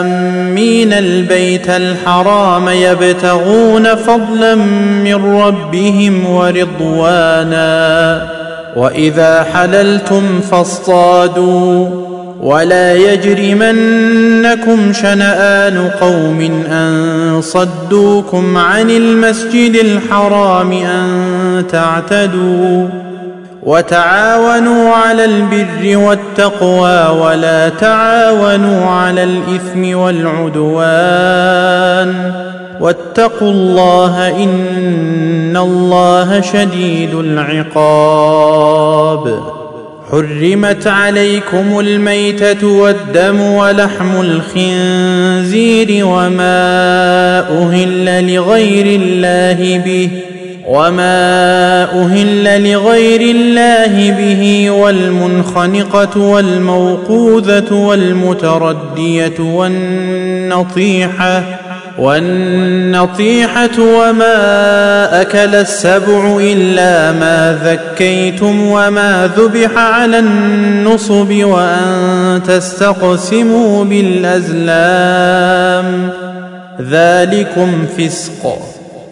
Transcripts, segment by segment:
آمين البيت الحرام يبتغون فضلا من ربهم ورضوانا وإذا حللتم فاصطادوا ولا يجرمنكم شنآن قوم أن صدوكم عن المسجد الحرام أن تعتدوا وتعاونوا على البر والتقوى ولا تعاونوا على الإثم والعدوان. واتقوا الله إن الله شديد العقاب. حرمت عليكم الميتة والدم ولحم الخنزير وما أهل لغير الله به وما أهل لغير الله به والمنخنقة والموقوذة والمتردية والنطيحة والنطيحة وما أكل السبع إلا ما ذكيتم وما ذبح على النصب وأن تستقسموا بالأزلام ذلكم فسق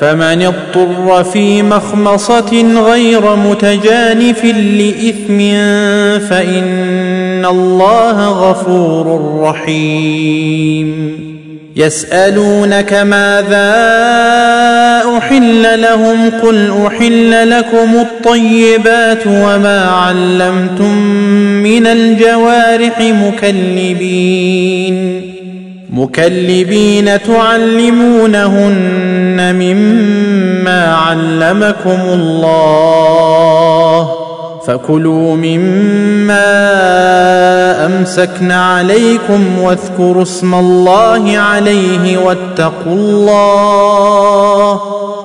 فمن اضطر في مخمصة غير متجانف لإثم فإن الله غفور رحيم. يسألونك ماذا أحل لهم قل أحل لكم الطيبات وما علمتم من الجوارح مكلبين. مكلبين تعلمونهن مما علمكم الله فكلوا مما أمسكن عليكم واذكروا اسم الله عليه واتقوا الله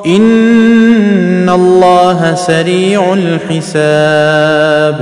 إن الله سريع الحساب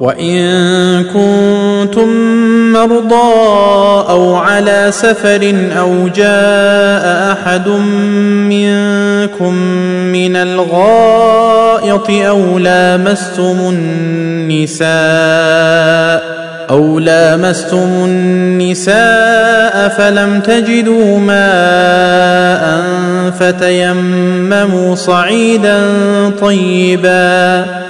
وإن كنتم مرضى أو على سفر أو جاء أحد منكم من الغائط أو لامستم النساء أو لامستم النساء فلم تجدوا ماء فتيمموا صعيدا طيبا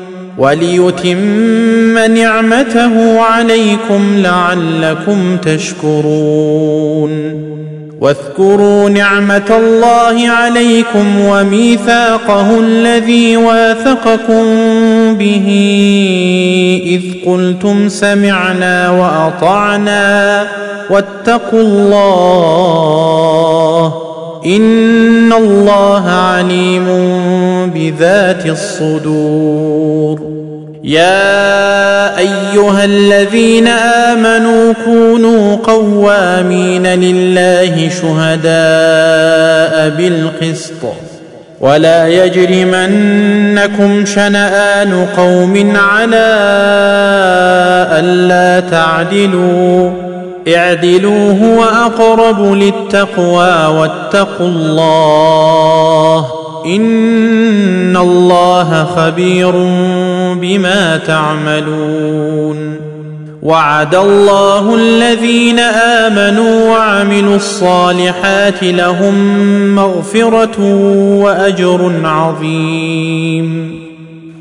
وليتم نعمته عليكم لعلكم تشكرون. واذكروا نعمة الله عليكم وميثاقه الذي واثقكم به إذ قلتم سمعنا وأطعنا واتقوا الله ان الله عليم بذات الصدور يا ايها الذين امنوا كونوا قوامين لله شهداء بالقسط ولا يجرمنكم شنآن قوم على ألا تعدلوا اعدلوا هو أقرب للتقوى واتقوا الله إن الله خبير بما تعملون وعد الله الذين آمنوا وعملوا الصالحات لهم مغفرة وأجر عظيم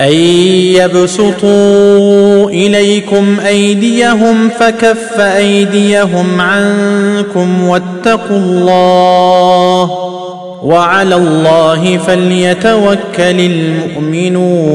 أن يبسطوا إليكم أيديهم فكف أيديهم عنكم واتقوا الله وعلى الله فليتوكل المؤمنون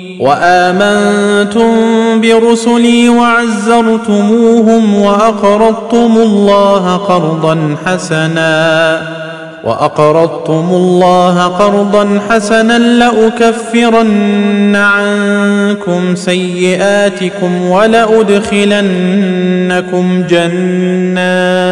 وآمنتم برسلي وعزرتموهم وأقرضتم الله قرضا حسنا وأقرضتم الله قرضا حسنا لأكفرن عنكم سيئاتكم ولأدخلنكم جنات.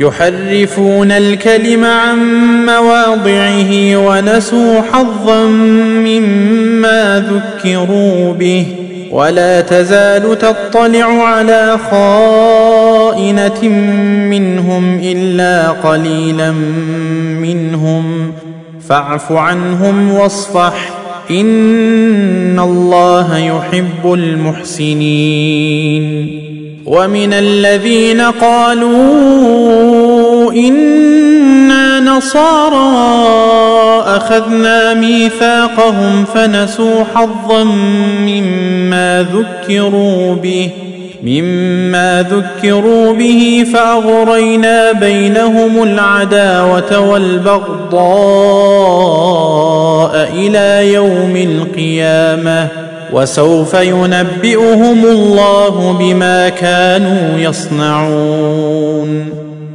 يحرفون الكلم عن مواضعه ونسوا حظا مما ذكروا به. ولا تزال تطلع على خائنة منهم إلا قليلا منهم. فاعف عنهم واصفح. إن الله يحب المحسنين. ومن الذين قالوا إنا نصارى أخذنا ميثاقهم فنسوا حظا مما ذكروا به مما ذكروا به فأغرينا بينهم العداوة والبغضاء إلى يوم القيامة. وسوف ينبئهم الله بما كانوا يصنعون.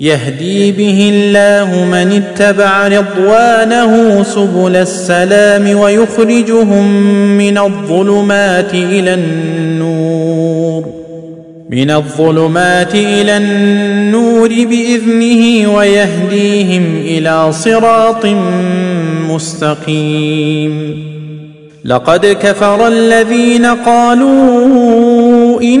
يهدي به الله من اتبع رضوانه سبل السلام ويخرجهم من الظلمات إلى النور. من الظلمات إلى النور بإذنه ويهديهم إلى صراط مستقيم. لقد كفر الذين قالوا إن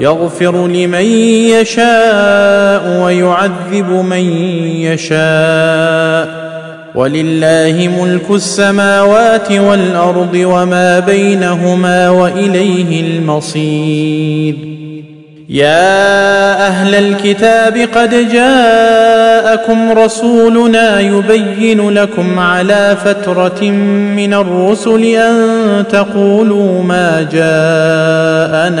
يغفر لمن يشاء ويعذب من يشاء. ولله ملك السماوات والأرض وما بينهما وإليه المصير. يا أهل الكتاب قد جاءكم رسولنا يبين لكم على فترة من الرسل أن تقولوا ما جاءنا.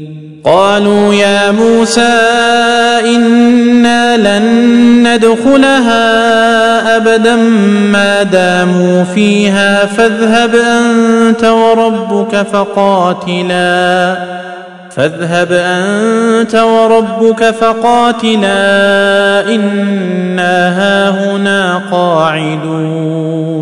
قالوا يا موسى إنا لن ندخلها أبدا ما داموا فيها فاذهب أنت وربك فقاتلا فاذهب أنت وربك فقاتلا إنا هاهنا قاعدون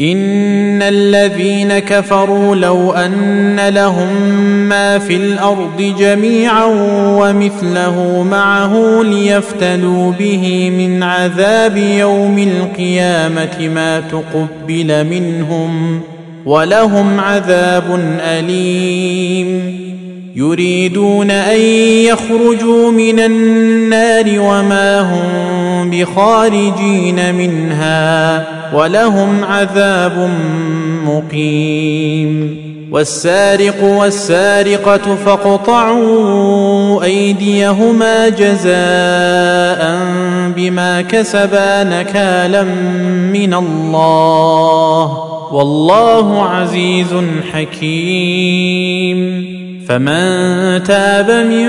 ان الذين كفروا لو ان لهم ما في الأرض جميعا ومثله معه ليفتدوا به من عذاب يوم القيامه ما تقبل منهم ولهم عذاب اليم يريدون ان يخرجوا من النار وما هم بخارجين منها ولهم عذاب مقيم. والسارق والسارقة فاقطعوا أيديهما جزاء بما كسبا نكالا من الله. والله عزيز حكيم. فمن تاب من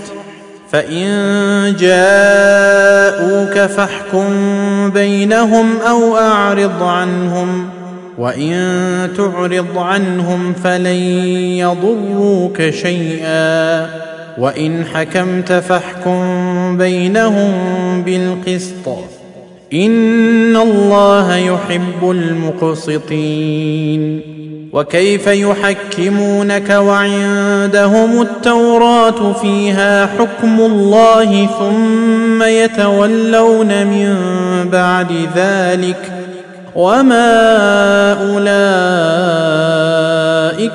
فان جاءوك فاحكم بينهم أو اعرض عنهم وان تعرض عنهم فلن يضروك شيئا وان حكمت فاحكم بينهم بالقسط ان الله يحب المقسطين وكيف يحكمونك وعندهم التوراة فيها حكم الله ثم يتولون من بعد ذلك وما أولئك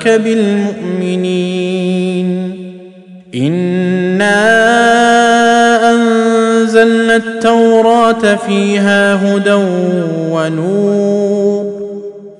بالمؤمنين إنا أنزلنا التوراة فيها هدى ونور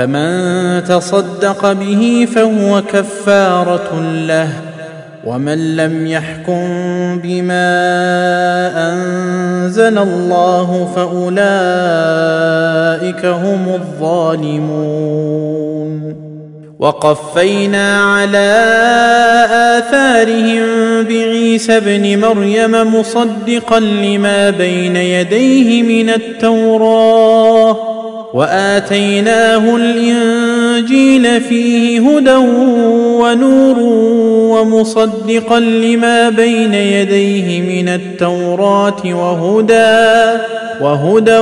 فمن تصدق به فهو كفارة له ومن لم يحكم بما أنزل الله فأولئك هم الظالمون. وقفينا على آثارهم بعيسى ابن مريم مصدقا لما بين يديه من التوراة. وآتيناه الإنجيل فيه هدى ونور ومصدقا لما بين يديه من التوراة وهدى وهدى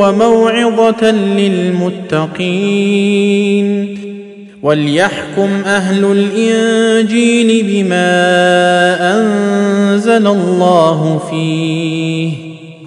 وموعظة للمتقين وليحكم أهل الإنجيل بما أنزل الله فيه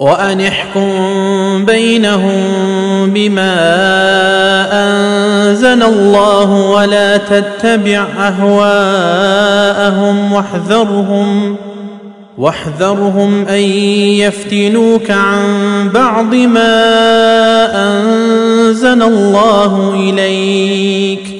وأن احكم بينهم بما أنزل الله ولا تتبع أهواءهم واحذرهم واحذرهم أن يفتنوك عن بعض ما أنزل الله إليك.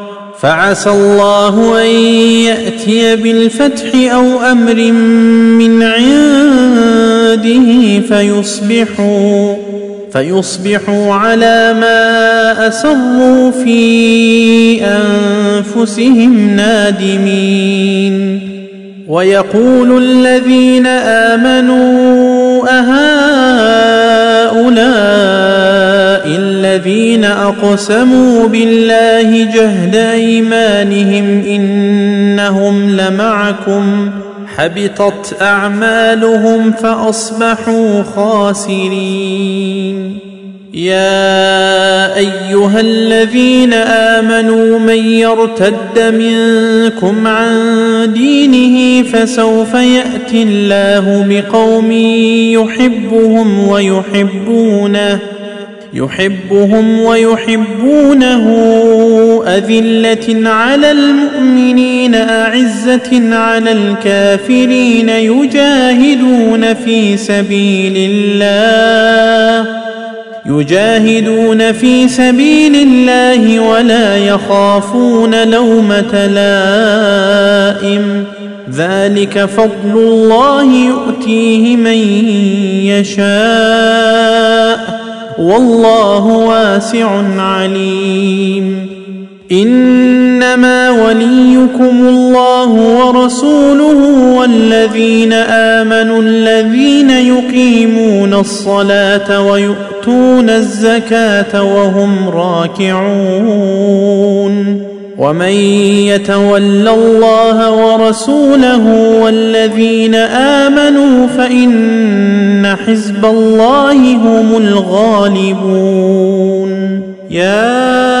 فعسى الله أن يأتي بالفتح أو أمر من عنده فيصبحوا فيصبحوا على ما أسروا في أنفسهم نادمين. ويقول الذين آمنوا اهؤلاء الذين أقسموا بالله جهد أيمانهم إنهم لمعكم حبطت أعمالهم فأصبحوا خاسرين. يا أيها الذين آمنوا من يرتد منكم عن دينه فسوف يأتي الله بقوم يحبهم ويحبونه يحبهم ويحبونه أذلة على المؤمنين أعزة على الكافرين يجاهدون في سبيل الله. يجاهدون في سبيل الله ولا يخافون لومة لائم. ذلك فضل الله يؤتيه من يشاء. والله واسع عليم. إنما وليكم الله ورسوله والذين آمنوا الذين يقيمون الصلاة ويؤتون الزكاة وهم راكعون. ومن يتول الله ورسوله والذين آمنوا فإن حزب الله هم الغالبون. يا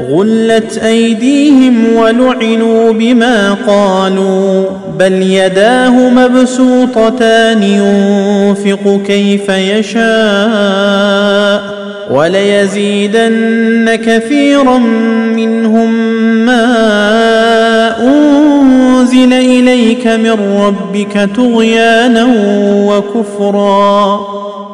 غلت أيديهم ولعنوا بما قالوا بل يداه مبسوطتان ينفق كيف يشاء وليزيدن كثيرا منهم ما أنزل إليك من ربك طغيانا وكفرا.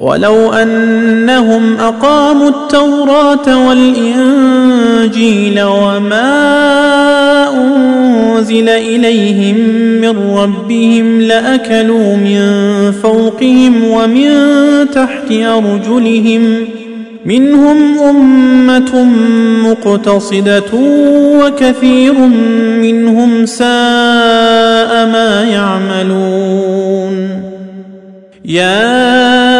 ولو أنهم أقاموا التوراة والإنجيل وما أنزل إليهم من ربهم لأكلوا من فوقهم ومن تحت أرجلهم منهم أمة مقتصدة وكثير منهم ساء ما يعملون. يا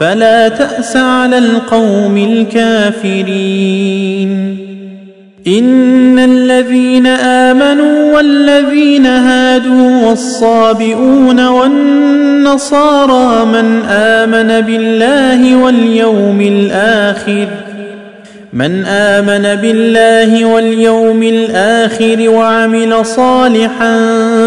فلا تأس على القوم الكافرين. إن الذين آمنوا والذين هادوا والصابئون والنصارى من آمن بالله واليوم الآخر من آمن بالله واليوم الآخر وعمل صالحا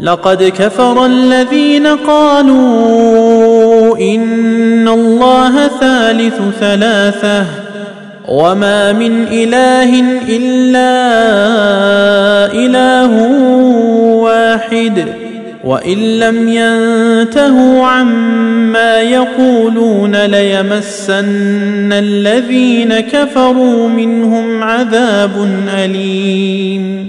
لقد كفر الذين قالوا إن الله ثالث ثلاثة وما من إله إلا إله واحد وإن لم ينتهوا عما يقولون ليمسن الذين كفروا منهم عذاب أليم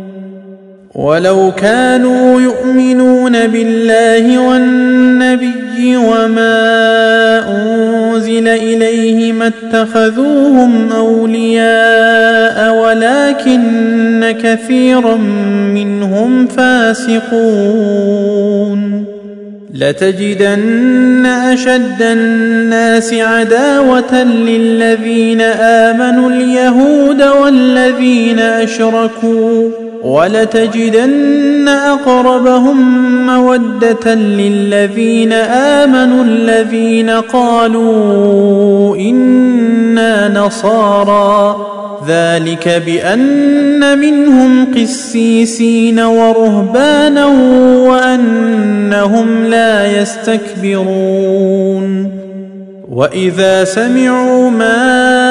ولو كانوا يؤمنون بالله والنبي وما أنزل إليه ما اتخذوهم أولياء ولكن كثيرا منهم فاسقون. لتجدن أشد الناس عداوة للذين آمنوا اليهود والذين أشركوا. ولتجدن أقربهم مودة للذين آمنوا الذين قالوا إنا نصارى. ذلك بأن منهم قسيسين ورهبانا وأنهم لا يستكبرون. وإذا سمعوا ما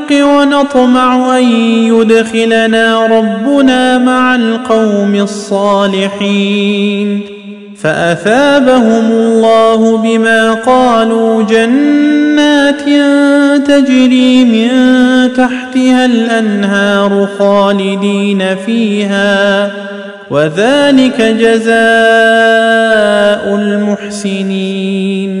ونطمع أن يدخلنا ربنا مع القوم الصالحين. فأثابهم الله بما قالوا جنات تجري من تحتها الأنهار خالدين فيها وذلك جزاء المحسنين.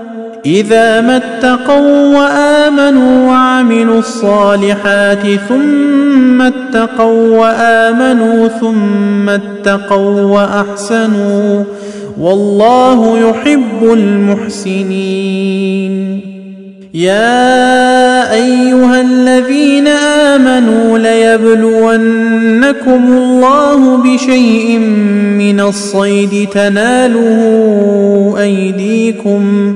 إذا ما اتقوا وآمنوا وعملوا الصالحات ثم اتقوا وآمنوا ثم اتقوا وأحسنوا والله يحب المحسنين. يا أيها الذين آمنوا ليبلونكم الله بشيء من الصيد تناله أيديكم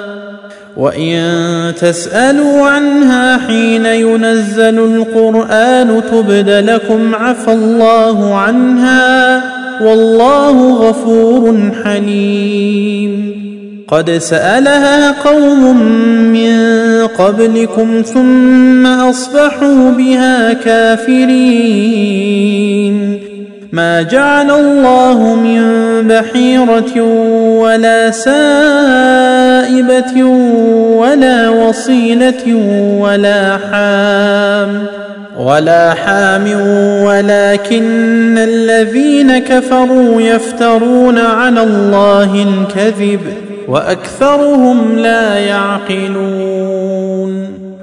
وإن تسألوا عنها حين ينزل القرآن تبد لكم عفى الله عنها والله غفور حليم. قد سألها قوم من قبلكم ثم أصبحوا بها كافرين. ما جعل الله من بحيرة ولا سائبه ولا وصيلة ولا حام ولا حام ولكن الذين كفروا يفترون على الله الكذب وأكثرهم لا يعقلون.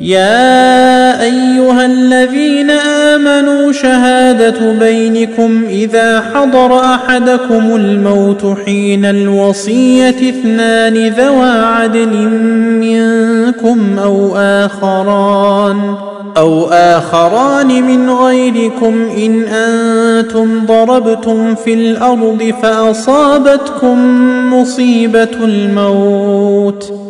يا أيها الذين آمنوا شهادة بينكم إذا حضر أحدكم الموت حين الوصية اثنان ذوى عدل منكم أو آخران أو آخران من غيركم إن أنتم ضربتم في الأرض فأصابتكم مصيبة الموت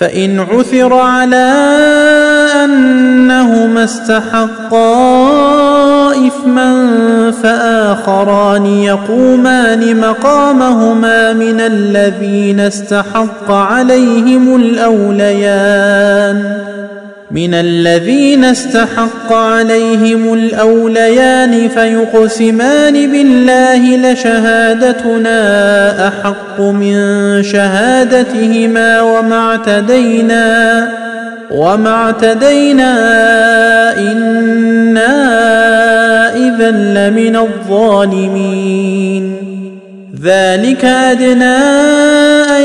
فإن عثر على أنهما استحقا إثما فآخران يقومان مقامهما من الذين استحق عليهم الأوليان. من الذين استحق عليهم الأوليان فيقسمان بالله لشهادتنا أحق من شهادتهما وما اعتدينا وما اعتدينا إنا إذا إذا لمن الظالمين. ذلك أدنى أن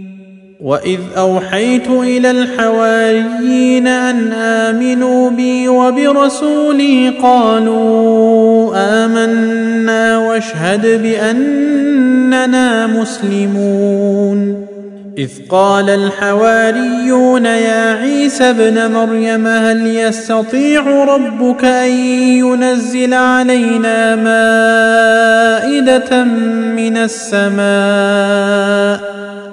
واذ اوحيت إلى الحواريين ان امنوا بي وبرسولي قالوا امنا واشهد باننا مسلمون اذ قال الحواريون يا عيسى ابن مريم هل يستطيع ربك ان ينزل علينا مائده من السماء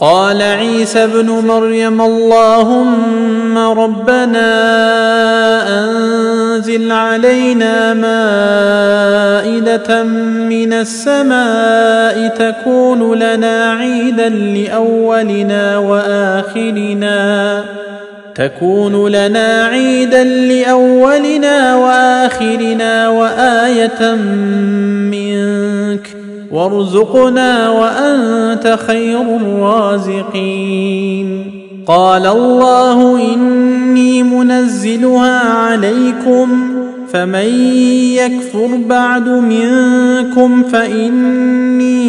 قال عيسى ابن مريم اللهم ربنا أنزل علينا مائدة من السماء تكون لنا عيدا لأولنا وآخرنا تكون لنا عيدا لأولنا وآخرنا وآية منك وارزقنا وانت خير الرازقين قال الله اني منزلها عليكم فمن يكفر بعد منكم فاني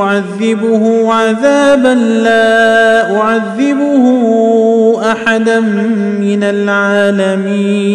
اعذبه عذابا لا اعذبه احدا من العالمين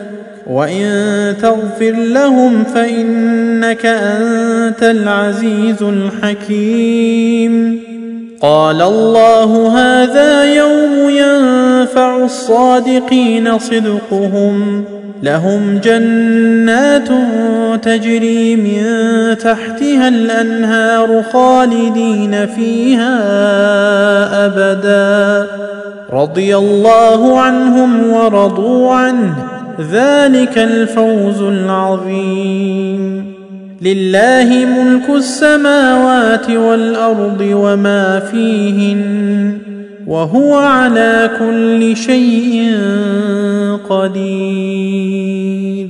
وان تغفر لهم فانك انت العزيز الحكيم قال الله هذا يوم ينفع الصادقين صدقهم لهم جنات تجري من تحتها الانهار خالدين فيها ابدا رضي الله عنهم ورضوا عنه ذلك الفوز العظيم. لله ملك السماوات والأرض وما فيهن وهو على كل شيء قدير.